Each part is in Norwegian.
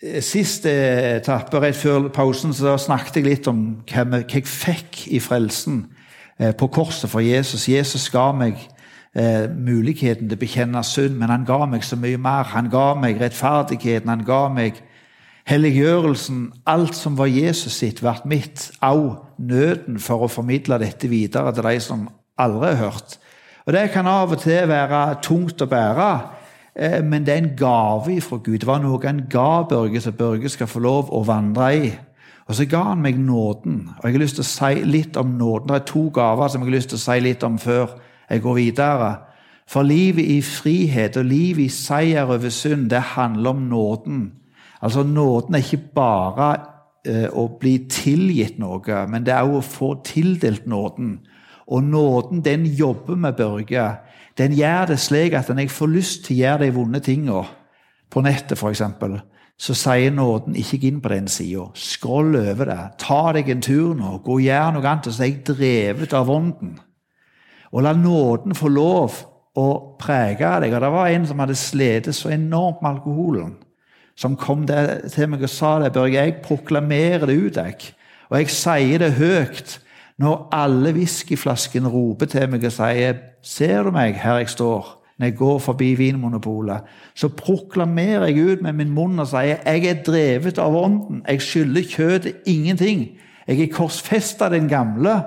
Siste etappe, rett før pausen, så snakket jeg litt om hva jeg fikk i frelsen eh, på korset for Jesus. Jesus ga meg eh, muligheten til å bekjenne synd, men han ga meg så mye mer. Han ga meg rettferdigheten, han ga meg helliggjørelsen. Alt som var Jesus sitt, ble mitt. Au nøden for å formidle dette videre til de som aldri har hørt. Og Det kan av og til være tungt å bære. Eh, men det er en gave fra Gud. Det var noe han ga Børge, så Børge skal få lov å vandre i. Og så ga han meg nåden. Og Jeg har lyst til å si litt om nåden. Det er to gaver som jeg har lyst til å si litt om før jeg går videre. For livet i frihet og livet i seier over synd, det handler om nåden. Altså Nåden er ikke bare eh, å bli tilgitt noe, men det er òg å få tildelt nåden. Og nåden, den jobber med Børge den gjør det slik at når jeg får lyst til å gjøre de vonde tingene, på nettet f.eks., så sier nåden ikke inn på den sida. Skroll over det. Ta deg en tur nå. Gå og gjør noe annet. Så er jeg drevet av ånden. Og la nåden få lov å prege deg. Og Det var en som hadde slitt så enormt med alkoholen, som kom til meg og sa det. Børge, jeg proklamerer det ut, jeg. Og jeg sier det høyt. Når alle whiskyflaskene roper til meg og sier 'Ser du meg her jeg står?' når jeg går forbi Vinmonopolet, så proklamerer jeg ut med min munn og sier 'Jeg er drevet av Ånden. Jeg skylder kjøttet ingenting.' 'Jeg er korsfesta den gamle,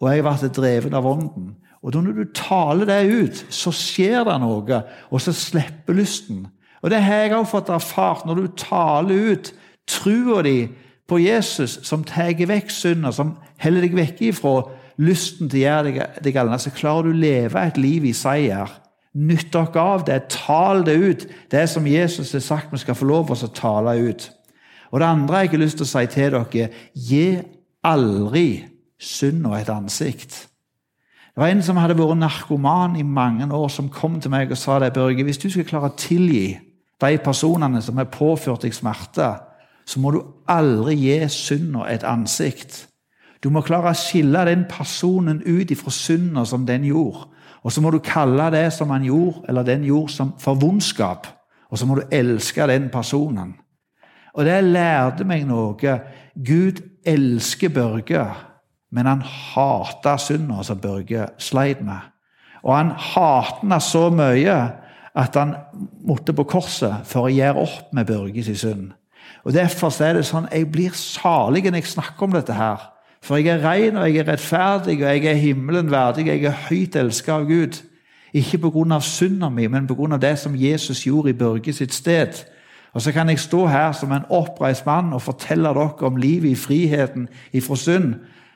og jeg ble drevet av Ånden.' Og da Når du taler det ut, så skjer det noe, og så slipper lysten. Og Det har jeg også fått erfart. Når du taler ut trua di på Jesus, som tar vekk synder, som holder deg vekk ifra lysten til å gjøre deg, galne, så klarer du å leve et liv i seier. Nytt dere av det. Tal det ut. Det som Jesus har sagt vi skal få lov til å tale ut. Og Det andre jeg har lyst til å si til dere gi aldri synda et ansikt. Det var en som hadde vært narkoman i mange år, som kom til meg og sa det, Børge, hvis du skal klare å tilgi de personene som har påført deg smerte, så må du aldri gi synda et ansikt. Du må klare å skille den personen ut ifra synda som den gjorde. Og så må du kalle det som han gjorde, eller den gjorde, som for vondskap. Og så må du elske den personen. Og det lærte meg noe. Gud elsker Børge, men han hater synda som Børge sleit med. Og han hater henne så mye at han måtte på korset for å gjøre opp med Børges synd. Og Derfor er det sånn jeg blir salig når jeg snakker om dette. her. For jeg er ren og jeg er rettferdig og jeg er himmelen verdig. Jeg er høyt elsket av Gud. Ikke pga. synda mi, men pga. det som Jesus gjorde i Børge sitt sted. Og Så kan jeg stå her som en oppreist mann og fortelle dere om livet i friheten ifra synd,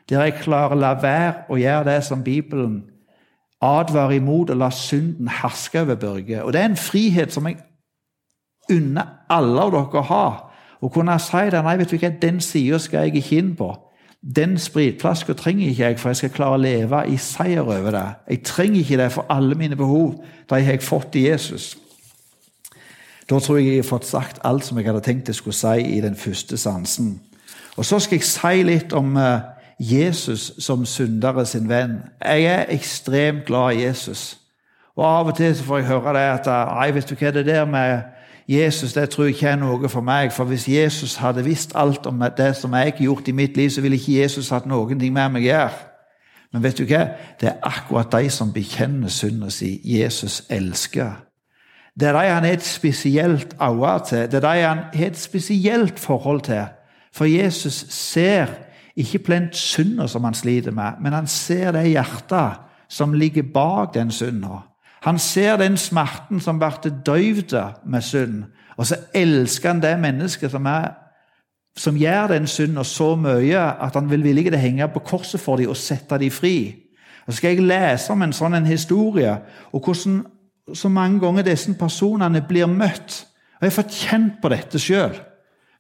der jeg klarer å la være å gjøre det som Bibelen advarer imot, og la synden herske over Børge. Og Det er en frihet som jeg unner alle av dere å ha. Å kunne si det, nei, vet du hva, den sida skal jeg ikke inn på. Den spritflaska trenger ikke jeg, for jeg skal klare å leve i seier over det. Jeg trenger ikke det for alle mine behov. De har jeg fått i Jesus. Da tror jeg jeg har fått sagt alt som jeg hadde tenkt jeg skulle si i den første sansen. Og Så skal jeg si litt om eh, Jesus som syndere sin venn. Jeg er ekstremt glad i Jesus. Og Av og til så får jeg høre det at eh, nei, vet du hva det der med Jesus det tror jeg ikke er noe for meg. For hvis Jesus hadde visst alt om det som jeg har gjort i mitt liv, så ville ikke Jesus hatt noen ting med meg å gjøre. Men vet du hva? Det er akkurat de som bekjenner synden si, Jesus elsker. Det er de han har et spesielt øye til. Det er de han har et spesielt forhold til. For Jesus ser ikke plent synda som han sliter med, men han ser det hjertet som ligger bak den synda. Han ser den smerten som ble døyvd med synd, og så elsker han det mennesket som, er, som gjør den synden så mye at han vil villig til å henge på korset for dem og sette dem fri. Og skal jeg lese om en sånn en historie, og hvordan så mange ganger disse personene blir møtt. Og Jeg har fått kjent på dette sjøl.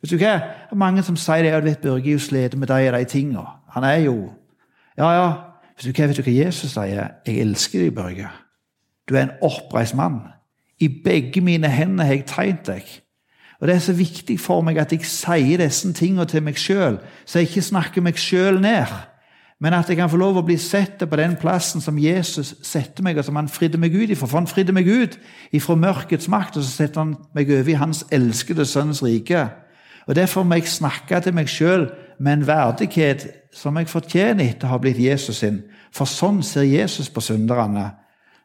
Det er mange som sier det, vet Børge jo sliter med de og de tingene. Han er jo Ja, ja. Vet du hva, vet du hva Jesus sier? Jeg elsker deg, Børge. Du er en oppreist mann. I begge mine hender har jeg tegnet deg. Og Det er så viktig for meg at jeg sier disse tingene til meg sjøl, så jeg ikke snakker meg sjøl ned. men at jeg kan få lov å bli sett på den plassen som Jesus setter meg, og som han fridde meg ut ifra. For han fridde meg ut ifra mørkets makt, og så setter han meg over i hans elskede sønns rike. Og Derfor må jeg snakke til meg sjøl med en verdighet som jeg fortjener etter å ha blitt Jesus sin. For sånn ser Jesus på synderne.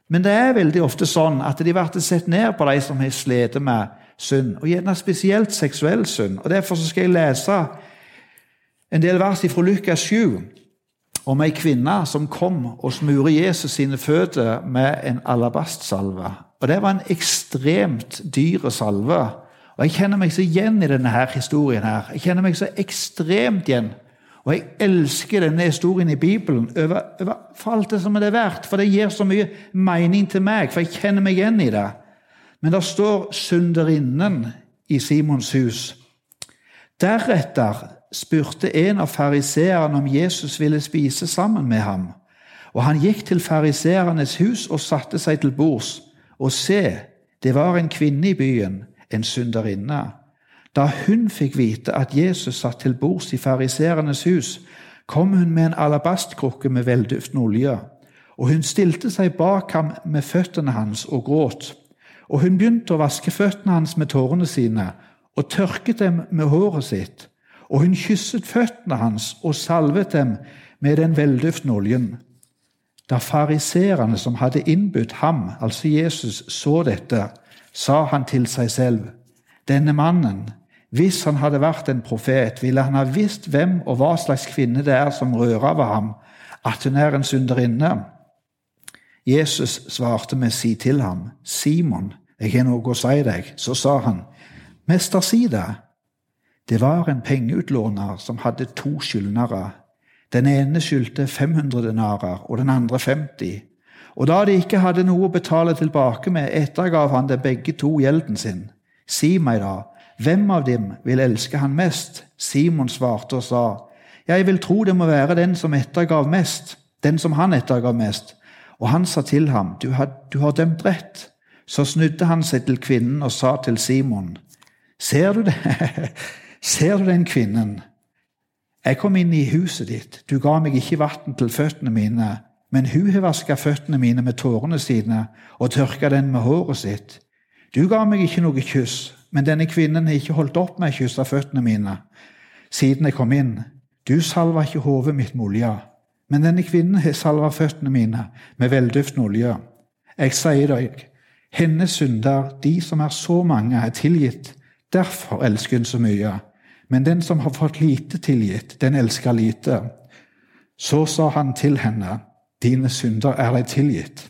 Men det er veldig ofte sånn at de blir sett ned på de som har slitt med synd, og gjerne spesielt seksuell synd. Og Derfor skal jeg lese en del vers fra Lukas 7 om ei kvinne som kom og smurte Jesus sine føtter med en alabastsalve. Og Det var en ekstremt dyr salve. Og Jeg kjenner meg så igjen i denne her historien. her. Jeg kjenner meg så ekstremt igjen. Og jeg elsker denne historien i Bibelen over, over, for alt det som det er verdt. For det gir så mye mening til meg, for jeg kjenner meg igjen i det. Men det står synderinnen i Simons hus. Deretter spurte en av fariseerne om Jesus ville spise sammen med ham. Og han gikk til fariseernes hus og satte seg til bords. Og se, det var en kvinne i byen, en synderinne. Da hun fikk vite at Jesus satt til bords i fariseernes hus, kom hun med en alabastkrukke med velduftende olje. Og hun stilte seg bak ham med føttene hans og gråt. Og hun begynte å vaske føttene hans med tårene sine og tørket dem med håret sitt. Og hun kysset føttene hans og salvet dem med den velduftende oljen. Da fariseerne som hadde innbudt ham, altså Jesus, så dette, sa han til seg selv, denne mannen, hvis han hadde vært en profet, ville han ha visst hvem og hva slags kvinne det er som rører ved ham, at hun er en synderinne. Jesus svarte med si til ham, Simon, jeg har noe å si deg. Så sa han, Mester, si det. Det var en pengeutlåner som hadde to skyldnere. Den ene skyldte 500 denarer og den andre 50. Og da de ikke hadde noe å betale tilbake med, ettergav han dem begge to gjelden sin. Si meg da, hvem av dem vil elske han mest? Simon svarte og sa, Jeg vil tro det må være den som ettergav mest, den som han ettergav mest. Og han sa til ham, Du har, du har dømt rett. Så snudde han seg til kvinnen og sa til Simon, Ser du det? Ser du den kvinnen? Jeg kom inn i huset ditt. Du ga meg ikke vann til føttene mine, men hun har vasket føttene mine med tårene sine og tørka den med håret sitt. Du ga meg ikke noe kyss, men denne kvinnen har ikke holdt opp med å kysse føttene mine siden jeg kom inn. Du salva ikke hodet mitt med olje, men denne kvinnen har salva føttene mine med velduftende olje. Jeg sier deg, hennes synder, de som er så mange, er tilgitt. Derfor elsker hun så mye. Men den som har fått lite tilgitt, den elsker lite. Så sa han til henne, dine synder er deg tilgitt.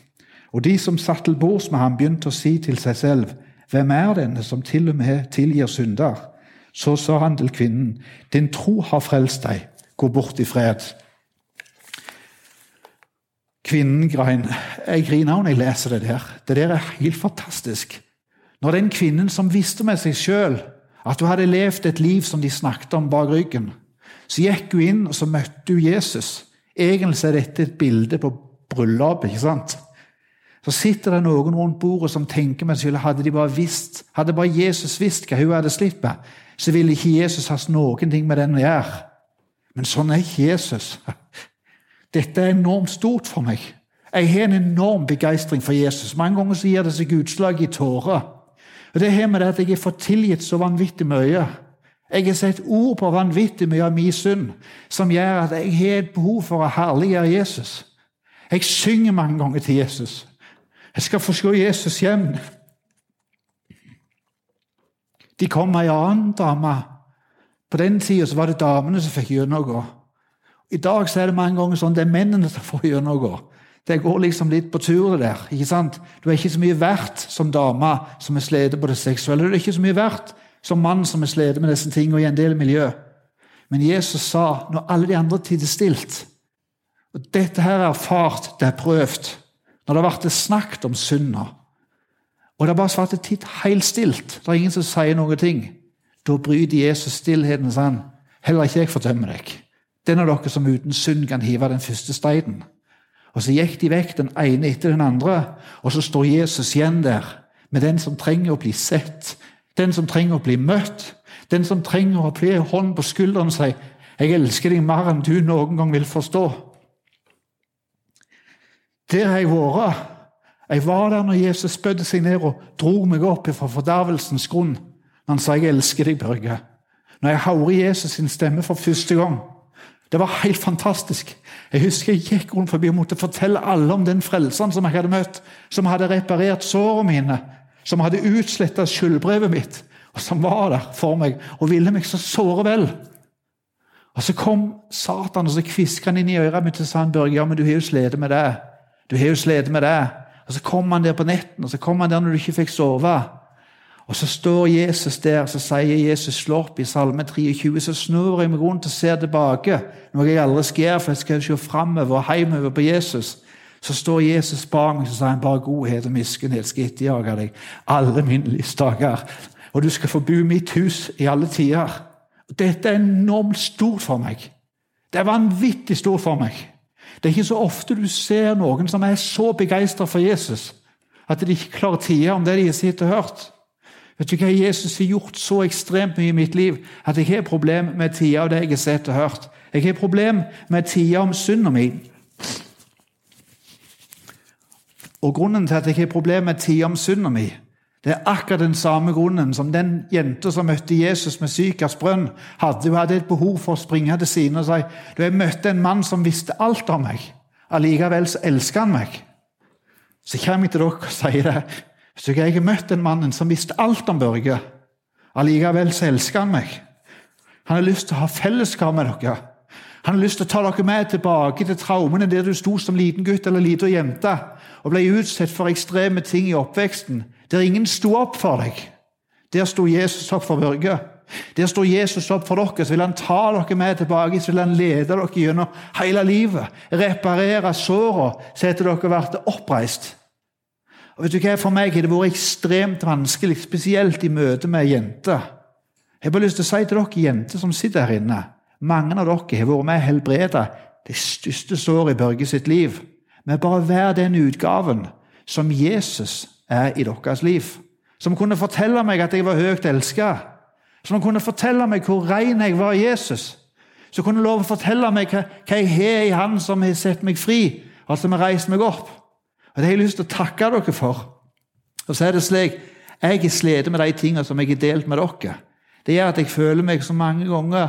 Og de som satt til bords med ham, begynte å si til seg selv, hvem er denne som til og med tilgir synder? Så sa han til kvinnen, din tro har frelst deg, gå bort i fred. Kvinnen grein. Jeg griner når jeg leser det der. Det der er helt fantastisk. Når den kvinnen som visste med seg sjøl at hun hadde levd et liv som de snakket om bak ryggen. Så gikk hun inn og så møtte hun Jesus. Egentlig er dette et bilde på bryllupet. ikke sant? Så sitter det noen rundt bordet som tenker med seg hadde de bare visst, hadde bare Jesus visst hva hun hadde slitt med, så ville ikke Jesus hatt noen ting med den å gjøre. Men sånn er ikke Jesus. Dette er enormt stort for meg. Jeg har en enorm begeistring for Jesus. Mange ganger så gir det seg utslag i tårer. Og Det har med det at jeg har fått tilgitt så vanvittig mye. Jeg har sett ord på vanvittig mye av min synd som gjør at jeg har et behov for å herliggjøre Jesus. Jeg synger mange ganger til Jesus. Jeg skal få se Jesus igjen. De kom med ei annen dame. På den tida var det damene som fikk gjennomgå. I dag er det mange ganger sånn det er mennene som får gjennomgå. Det går liksom litt på turet der. ikke sant? Du er ikke så mye verdt som dame som er slitt på det seksuelle. Du er ikke så mye verdt som mann som er slitt med disse tingene i en del miljø. Men Jesus sa, når alle de andre tider stilt og Dette her er erfart, det er prøvd. Når det ble snakket om synda, og det bare vært titt helt stilt, det er ingen som sier noen ting, da bryter Jesus stillheten sånn. Heller ikke jeg fordømmer deg. Den av dere som uten synd kan hive den første steinen. Og Så gikk de vekk, den ene etter den andre, og så står Jesus igjen der med den som trenger å bli sett, den som trenger å bli møtt, den som trenger å bli hånd på skulderen og si 'Jeg elsker deg mer enn du noen gang vil forstå'. Der har jeg vært. Jeg var der når Jesus bødde seg ned og dro meg opp fra fordervelsens grunn. Han sa 'Jeg elsker deg, Børge'. Når jeg hører Jesus sin stemme for første gang. Det var helt fantastisk. Jeg husker jeg gikk rundt forbi og måtte fortelle alle om den frelseren som jeg hadde møtt, som hadde reparert sårene mine, som hadde utsletta skyldbrevet mitt, og som var der for meg og ville meg så såre vel. Og Så kom Satan og så kviska han inn i øret mitt og sa han, Børge, ja, men du har jo slitt med det. Du har jo slitt med det. Og Så kom han der på netten, og så kom han der når du ikke fikk sove. Og Så står Jesus der, så sier Jesus slår opp i Salme 23. Så snur jeg meg rundt og ser tilbake, noe jeg aldri gjøre, for jeg skal se framover og hjemover på Jesus. Så står Jesus bak meg og sier han, bare godhet og miskunnhet skal etterjage deg alle mine livsdager. Og du skal få bo mitt hus i alle tider. Dette er enormt stort for meg. Det er vanvittig stort for meg. Det er ikke så ofte du ser noen som er så begeistra for Jesus at de ikke klarer tida om det de har sett og hørt. Vet du hva, Jesus har gjort så ekstremt mye i mitt liv at jeg har problem med tida av det jeg har sett og hørt. Jeg har problem med tida om synda mi. Og grunnen til at jeg har problem med tida om synda mi, det er akkurat den samme grunnen som den jenta som møtte Jesus med Sykers brønn, hadde. Hun hadde et behov for å springe til siden og si du, jeg møtte en mann som visste alt om meg. Allikevel så elsker han meg. Så kommer jeg til dere og sier det. Så jeg har møtt den mannen som visste alt om Børge. Allikevel så elsker han meg. Han har lyst til å ha fellesskap med dere. Han har lyst til å ta dere med tilbake til traumene der du sto som liten gutt eller liten jente og ble utsatt for ekstreme ting i oppveksten der ingen sto opp for deg. Der sto Jesus opp for Børge. Der står Jesus opp for dere, så vil han ta dere med tilbake, så vil han lede dere gjennom hele livet. Reparere sårene, så etter dere blir oppreist. Og vet du hva, For meg har det vært ekstremt vanskelig, spesielt i møte med jenter. Jeg har bare lyst til å si til dere jenter som sitter her inne Mange av dere har vært med å helbrede det største såret i Børge sitt liv. Med bare vær den utgaven som Jesus er i deres liv. Som kunne fortelle meg at jeg var høyt elska. Som kunne fortelle meg hvor ren jeg var i Jesus. Som kunne lov å fortelle meg hva, jeg har i Han som har sett meg fri, og som har reist meg opp. Og Det har jeg lyst til å takke dere for. Og så er det slik jeg har slitt med de tingene som jeg har delt med dere. Det gjør at jeg føler meg så mange ganger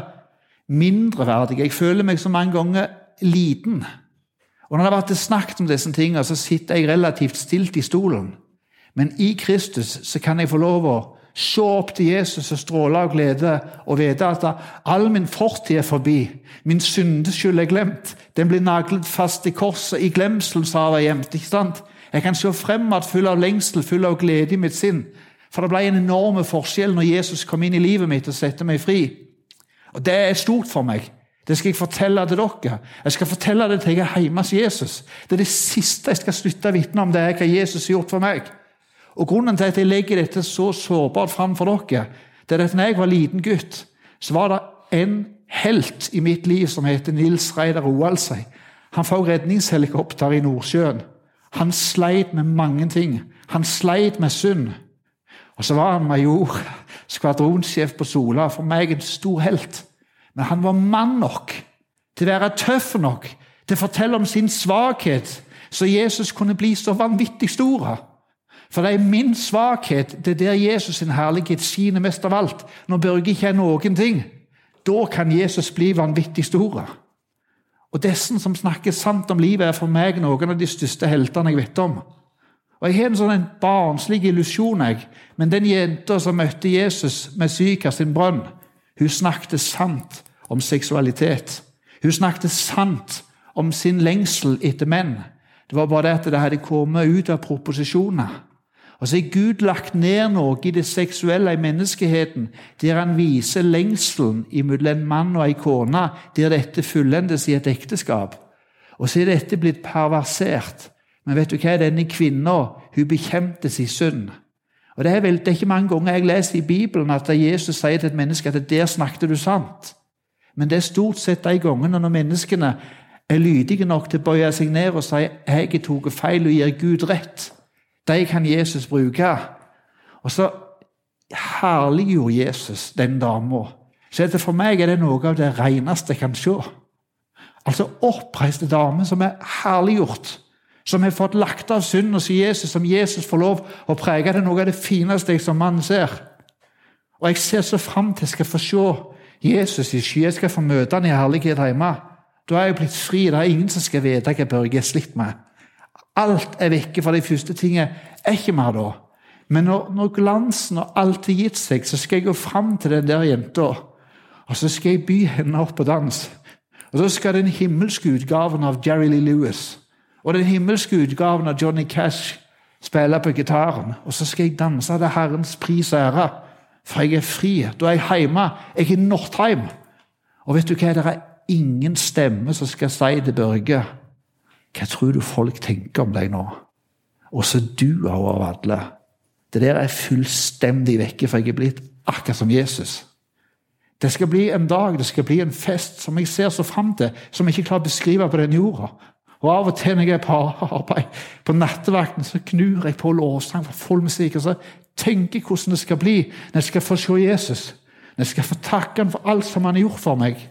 mindreverdig. Jeg føler meg så mange ganger liten. Og Når det har vært snakket om disse tingene, så sitter jeg relativt stilt i stolen. Men i Kristus så kan jeg få lov å se opp til Jesus og stråle av glede og vite at all min fortid er forbi. Min syndeskyld er glemt. Den blir naglet fast i korset. I glemselen har jeg gjemt. ikke sant? Jeg kan se fremad full av lengsel, full av glede i mitt sinn. For det ble en enorm forskjell når Jesus kom inn i livet mitt og satte meg fri. Og Det er stort for meg. Det skal jeg fortelle til dere. Jeg skal fortelle det til jeg er hjemme hos Jesus. Det er det siste jeg skal slutte å vitne om, det er hva Jesus har gjort for meg. Og Grunnen til at jeg legger dette så sårbart fram for dere, det er at når jeg var liten gutt, så var det en helt i mitt liv som heter Nils Reidar Roaldsøy. Han får redningshelikopter i Nordsjøen. Han sleit med mange ting. Han sleit med synd. Og så var han major, skvadronsjef på Sola. For meg en stor helt. Men han var mann nok til å være tøff nok til å fortelle om sin svakhet, så Jesus kunne bli så vanvittig stor. For det er min svakhet. Det er der Jesus sin herlighet skinner mest av alt. Når Børge ikke er noen ting, da kan Jesus bli vanvittig stor. Og dessen som snakker sant om livet, er for meg noen av de største heltene jeg vet om. Og Jeg har en sånn en barnslig illusjon, jeg. Men den jenta som møtte Jesus med Syka sin brønn, hun snakket sant om seksualitet. Hun snakket sant om sin lengsel etter menn. Det var bare det at det hadde kommet ut av proposisjoner. Og så har Gud lagt ned noe i det seksuelle i menneskeheten, der han viser lengselen mellom en mann og ei kone, der dette fullendes i et ekteskap. Og så er dette blitt perversert. Men vet du hva? Denne kvinna hun bekjemptes i synd. Og det er, vel, det er ikke mange ganger jeg leser i Bibelen at Jesus sier til et menneske at der snakket du sant. Men det er stort sett de gangene når menneskene er lydige nok til å bøye seg ned og si jeg har tatt feil og gir Gud rett. De kan Jesus bruke. Og så herliggjorde Jesus den dama. Så for meg er det noe av det reneste jeg kan se. Altså oppreiste dame som er herliggjort. som har fått lagt av synd hos Jesus, som Jesus får lov å prege. Det er noe av det fineste jeg som mann ser. Og jeg ser så fram til jeg skal få se Jesus i sky. Jeg skal få møte han i herlighet hjemme. Da er jeg blitt fri. Det er ingen som skal vite hva Børge er slitt med. Alt er vekke fra de første tingene. Er ikke mer da. Men når, når glansen og alt har gitt seg, så skal jeg gå fram til den der jenta, og så skal jeg by henne opp på dans. Og så skal den himmelske utgaven av Jerry Lee Lewis og den himmelske utgaven av Johnny Cash spille på gitaren. Og så skal jeg danse til Herrens pris og ære, for jeg er fri. Da er jeg hjemme. Jeg er i Northeim. Og vet du hva? Det er ingen stemme som skal si til Børge Hva tror du folk tenker om deg nå? Og så du av alle. Det der er fullstendig vekke, for jeg er blitt akkurat som Jesus. Det skal bli en dag, det skal bli en fest som jeg ser så fram til, som jeg ikke klarer å beskrive på den jorda. Og Av og til når jeg er på arbeid, på nattevakten, så knur jeg på lovsang for full musikk. Og så tenker jeg hvordan det skal bli når jeg skal få se Jesus. Når jeg skal få takke ham for alt som han har gjort for meg.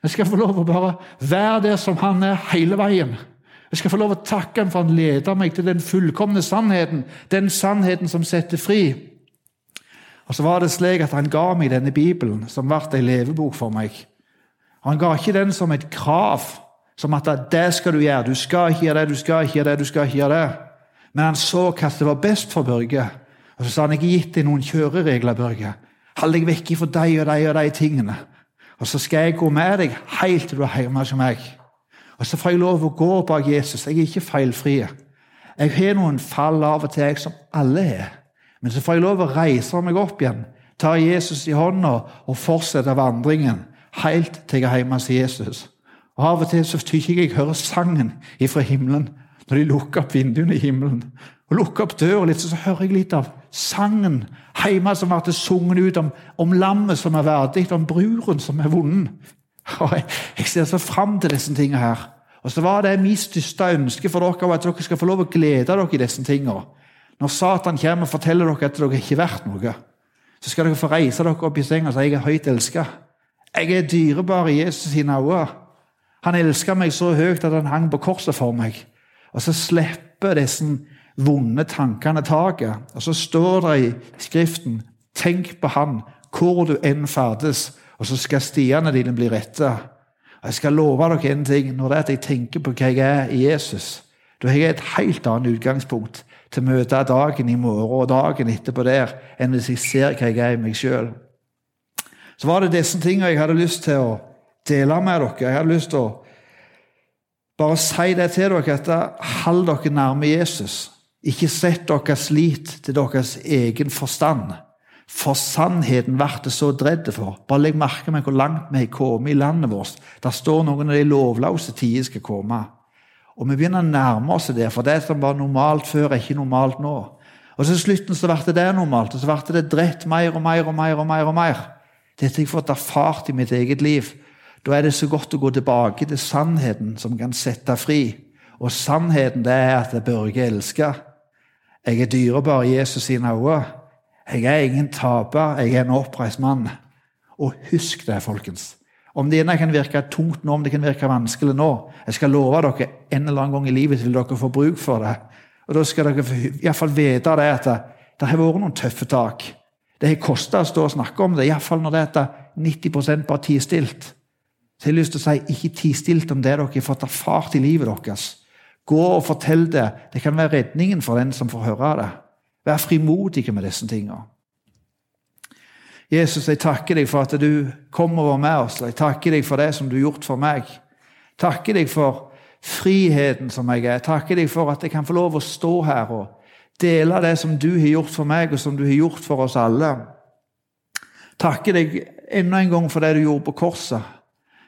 Når jeg skal få lov å bare være der som han er hele veien. Jeg skal få lov å takke ham for han leder meg til den fullkomne sannheten. Den sannheten som setter fri. Og så var det slik at Han ga meg denne Bibelen, som ble en levebok for meg. Han ga ikke den som et krav som at det skal du gjøre. Du skal ikke gjøre det, du skal ikke gjøre det, du skal ikke gjøre det. Men han så hva som var best for Børge. Og så sa han har gitt deg noen kjøreregler, Børge. Hold deg vekk fra de og de og de tingene. Og så skal jeg gå med deg helt til du er hjemme hos meg. Og så får jeg lov å gå bak Jesus. Jeg er ikke feilfri. Jeg har noen fall av og til, jeg, som alle har. Men så får jeg lov å reise meg opp igjen, ta Jesus i hånda og fortsette vandringen helt til jeg er hjemme hos Jesus. Og Av og til så tykker jeg jeg hører sangen ifra himmelen når de lukker opp vinduene i himmelen. Og lukker opp døra litt, så hører jeg litt av sangen hjemme som ble sunget ut om, om lammet som er verdig, om bruren som er vunnen. Og jeg, ser så fram til disse tingene her. Og så var det mitt største ønske for dere at dere skal få lov å glede dere i disse tingene. Når Satan kommer og forteller dere at dere ikke er verdt noe, så skal dere få reise dere opp i senga og si jeg er høyt elska. Jeg er dyrebar i Jesus sine øyne. Han elska meg så høyt at han hang på korset for meg. Og så slipper disse vonde tankene taket. Og så står det i Skriften Tenk på Han hvor du enn ferdes, og så skal stiene dine bli retta. Jeg skal love dere en ting. Når det er at jeg tenker på hva jeg er i Jesus, da har jeg et helt annet utgangspunkt til å møte dagen i morgen og dagen etterpå der, enn hvis jeg ser hva jeg er i meg sjøl. Så var det disse tingene jeg hadde lyst til å dele med dere. Jeg hadde lyst til å bare si det til dere, at hold dere nærme Jesus. Ikke sett deres lit til deres egen forstand. For sannheten ble det så dredd for. Bare legg merke med hvor langt vi har kommet i landet vårt. Der står noen av de lovløse tider skal komme. Og vi begynner å nærme oss det, for det som var normalt før, er ikke normalt nå. Og så slutten så ble det normalt, og så ble det dritt mer og mer og mer. og mer og mer. Dette har jeg fått erfart i mitt eget liv. Da er det så godt å gå tilbake til sannheten som kan sette fri. Og sannheten det er at Børge elsker. Jeg er dyrebar i Jesus sine øyne. Jeg er ingen taper, jeg er en oppreist mann. Og husk det, folkens. Om det ene kan virke tungt nå, om det kan virke vanskelig nå Jeg skal love dere en eller annen gang i livet vil dere få bruk for det. Og Da skal dere iallfall vite det at det, har vært noen tøffe tak. Det har kosta å stå og snakke om det, iallfall når det er 90 bare tier stilt. Så jeg har lyst til å si, ikke ti stilt om det dere har fått erfart i livet deres. Gå og fortell det. Det kan være redningen for den som får høre det. Vær frimodige med disse tingene. Jesus, jeg takker deg for at du kommer over med oss. Jeg takker deg for det som du har gjort for meg. Takker deg for friheten som jeg er. Takker deg for at jeg kan få lov å stå her og dele det som du har gjort for meg, og som du har gjort for oss alle. Takker deg enda en gang for det du gjorde på korset.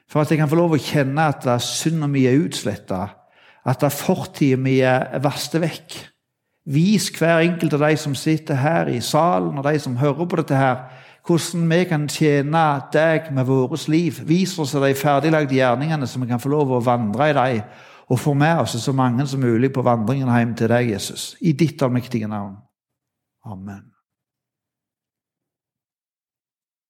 For at jeg kan få lov å kjenne at synda mi er utsletta, at fortida mi er vasket vekk. Vis hver enkelt av de som sitter her i salen, og de som hører på dette her, hvordan vi kan tjene deg med vårt liv. Vis oss de ferdiglagde gjerningene, så vi kan få lov å vandre i dem, og få med oss så mange som mulig på vandringen hjem til deg, Jesus. I ditt allmektige navn. Amen.